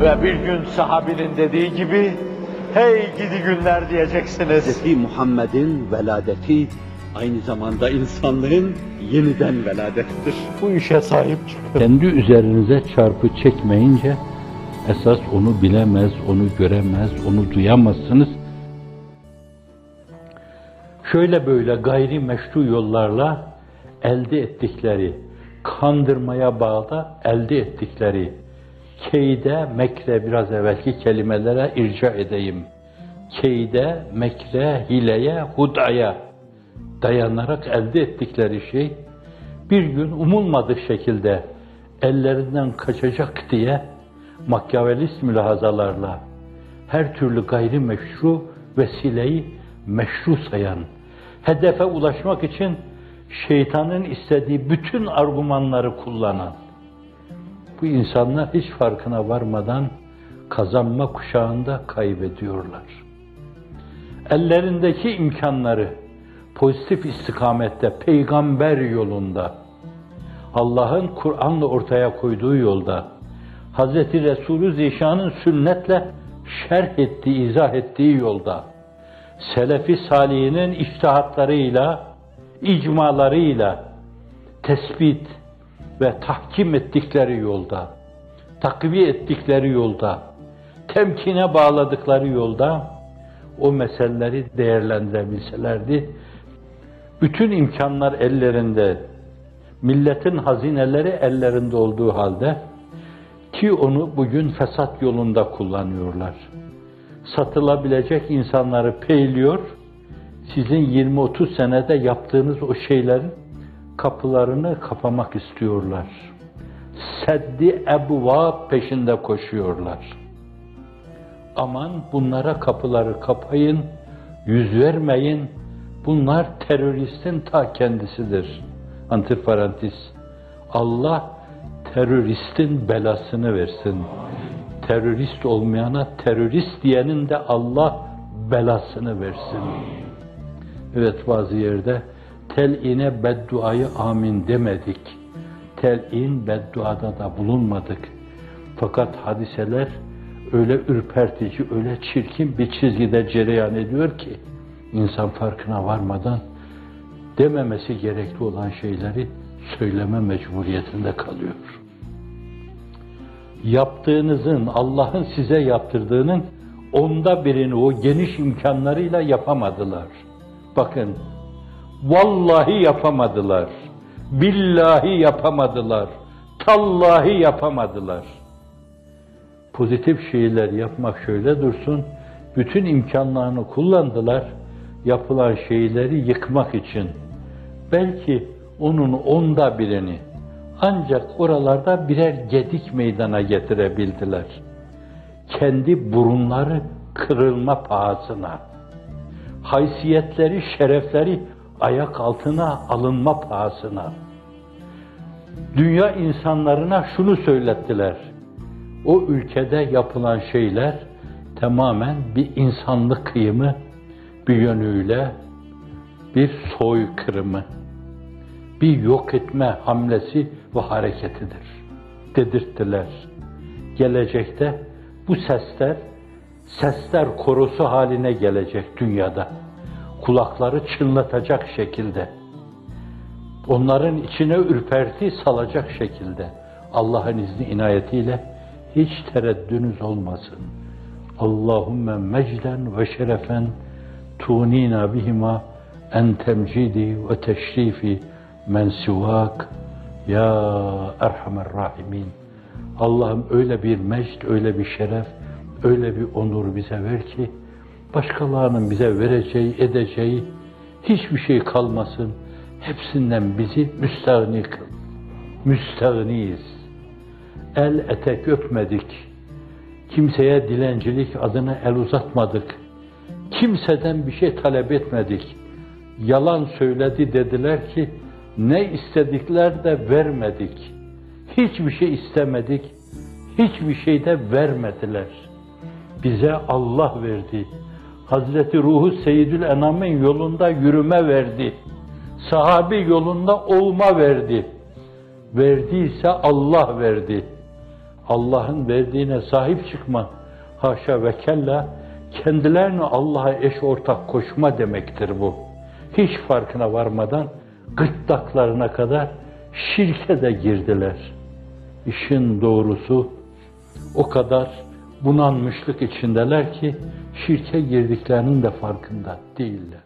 Ve bir gün sahabinin dediği gibi, hey gidi günler diyeceksiniz. Hz. Muhammed'in veladeti aynı zamanda insanlığın yeniden veladettir. Bu işe sahip çıkın. Kendi üzerinize çarpı çekmeyince esas onu bilemez, onu göremez, onu duyamazsınız. Şöyle böyle gayri meşru yollarla elde ettikleri, kandırmaya bağlı elde ettikleri keyde, mekre biraz evvelki kelimelere irca edeyim. Keyde, mekre, hileye, hudaya dayanarak elde ettikleri şey bir gün umulmadık şekilde ellerinden kaçacak diye makyavelist mülahazalarla her türlü gayri meşru vesileyi meşru sayan, hedefe ulaşmak için şeytanın istediği bütün argümanları kullanan, bu insanlar hiç farkına varmadan kazanma kuşağında kaybediyorlar. Ellerindeki imkanları pozitif istikamette, peygamber yolunda, Allah'ın Kur'an'la ortaya koyduğu yolda, Hz. Resulü Zişan'ın sünnetle şerh ettiği, izah ettiği yolda, Selefi Salihinin iştihatlarıyla, icmalarıyla tespit ve tahkim ettikleri yolda, takviye ettikleri yolda, temkine bağladıkları yolda o meseleleri değerlendirebilselerdi, bütün imkanlar ellerinde, milletin hazineleri ellerinde olduğu halde ki onu bugün fesat yolunda kullanıyorlar. Satılabilecek insanları peyliyor, sizin 20-30 senede yaptığınız o şeylerin kapılarını kapamak istiyorlar. Seddi ebuva peşinde koşuyorlar. Aman bunlara kapıları kapayın, yüz vermeyin. Bunlar teröristin ta kendisidir. Antiparantez. Allah teröristin belasını versin. Terörist olmayana terörist diyenin de Allah belasını versin. Evet bazı yerde tel'ine bedduayı amin demedik. Tel'in bedduada da bulunmadık. Fakat hadiseler öyle ürpertici, öyle çirkin bir çizgide cereyan ediyor ki insan farkına varmadan dememesi gerekli olan şeyleri söyleme mecburiyetinde kalıyor. Yaptığınızın, Allah'ın size yaptırdığının onda birini o geniş imkanlarıyla yapamadılar. Bakın, vallahi yapamadılar, billahi yapamadılar, tallahi yapamadılar. Pozitif şeyler yapmak şöyle dursun, bütün imkanlarını kullandılar, yapılan şeyleri yıkmak için. Belki onun onda birini, ancak oralarda birer gedik meydana getirebildiler. Kendi burunları kırılma pahasına, haysiyetleri, şerefleri ayak altına alınma pahasına. Dünya insanlarına şunu söylettiler. O ülkede yapılan şeyler tamamen bir insanlık kıyımı, bir yönüyle bir soykırımı, bir yok etme hamlesi ve hareketidir. Dedirttiler. Gelecekte bu sesler, sesler korosu haline gelecek dünyada. Kulakları çınlatacak şekilde. Onların içine ürperti salacak şekilde. Allah'ın izni inayetiyle hiç tereddünüz olmasın. Allahümme mecden ve şerefen tunina bihima en temcidi ve teşrifi men sivak ya erhamer rahimin. Allah'ım öyle bir mecd, öyle bir şeref, öyle bir onur bize ver ki başkalarının bize vereceği, edeceği hiçbir şey kalmasın. Hepsinden bizi müstahni kıl. Müstahniyiz. El etek öpmedik. Kimseye dilencilik adına el uzatmadık. Kimseden bir şey talep etmedik. Yalan söyledi dediler ki ne istedikler de vermedik. Hiçbir şey istemedik. Hiçbir şey de vermediler. Bize Allah verdi. Hazreti Ruhu Seyyidül Enam'ın yolunda yürüme verdi. Sahabi yolunda olma verdi. Verdiyse Allah verdi. Allah'ın verdiğine sahip çıkma, haşa ve kella, kendilerini Allah'a eş ortak koşma demektir bu. Hiç farkına varmadan gırtlaklarına kadar şirke de girdiler. İşin doğrusu o kadar bunanmışlık içindeler ki şirke girdiklerinin de farkında değiller.